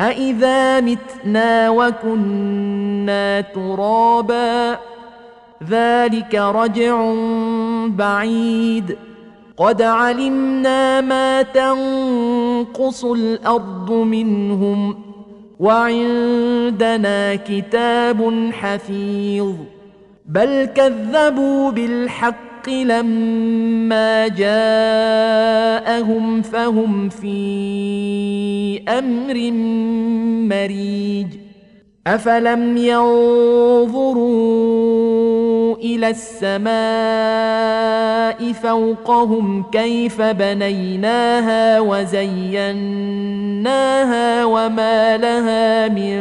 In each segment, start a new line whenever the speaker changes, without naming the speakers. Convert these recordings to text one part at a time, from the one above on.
أإذا متنا وكنا ترابا ذلك رجع بعيد قد علمنا ما تنقص الأرض منهم وعندنا كتاب حفيظ بل كذبوا بالحق لما جاءهم فهم في أمر مريج افلم ينظروا إلى السماء فوقهم كيف بنيناها وزيناها وما لها من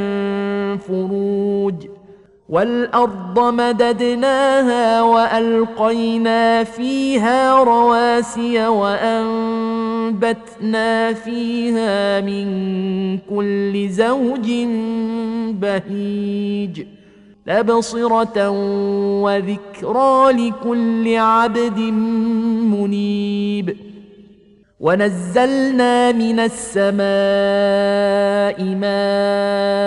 فروج والأرض مددناها وألقينا فيها رواسي وأنبتنا فيها من كل زوج بهيج تبصره وذكرى لكل عبد منيب ونزلنا من السماء ماء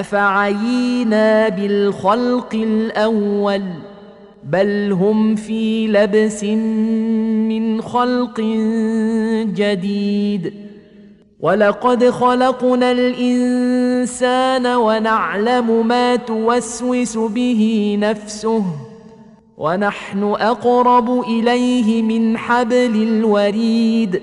أفعينا بالخلق الأول بل هم في لبس من خلق جديد. ولقد خلقنا الإنسان ونعلم ما توسوس به نفسه ونحن أقرب إليه من حبل الوريد.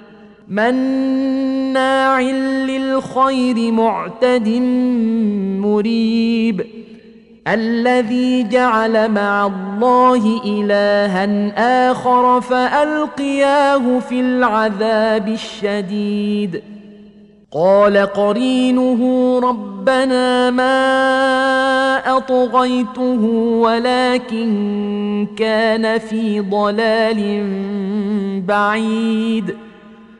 مناع للخير معتد مريب. الذي جعل مع الله إلها آخر فألقياه في العذاب الشديد. قال قرينه ربنا ما أطغيته ولكن كان في ضلال بعيد.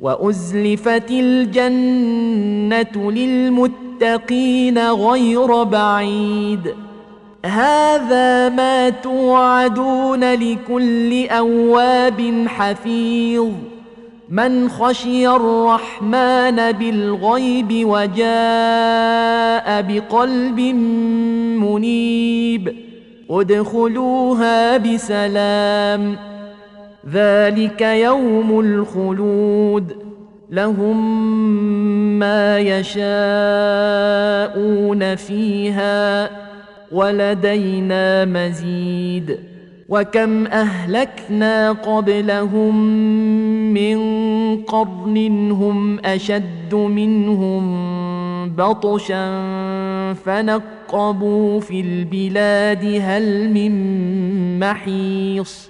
وأزلفت الجنة للمتقين غير بعيد. هذا ما توعدون لكل أواب حفيظ. من خشي الرحمن بالغيب وجاء بقلب منيب. ادخلوها بسلام. ذلك يوم الخلود لهم ما يشاءون فيها ولدينا مزيد وكم اهلكنا قبلهم من قرن هم اشد منهم بطشا فنقبوا في البلاد هل من محيص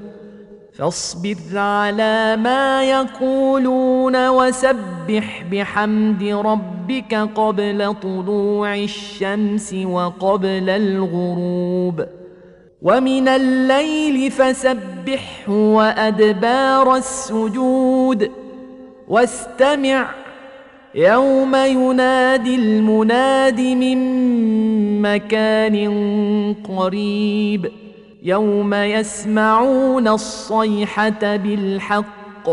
فاصبر على ما يقولون وسبح بحمد ربك قبل طلوع الشمس وقبل الغروب. ومن الليل فسبحه وأدبار السجود. واستمع يوم ينادي المناد من مكان قريب. يوم يسمعون الصيحة بالحق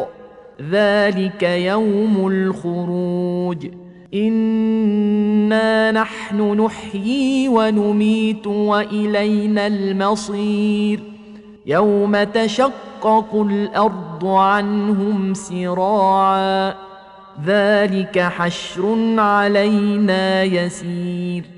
ذلك يوم الخروج. إنا نحن نحيي ونميت وإلينا المصير. يوم تشقق الأرض عنهم سراعا ذلك حشر علينا يسير.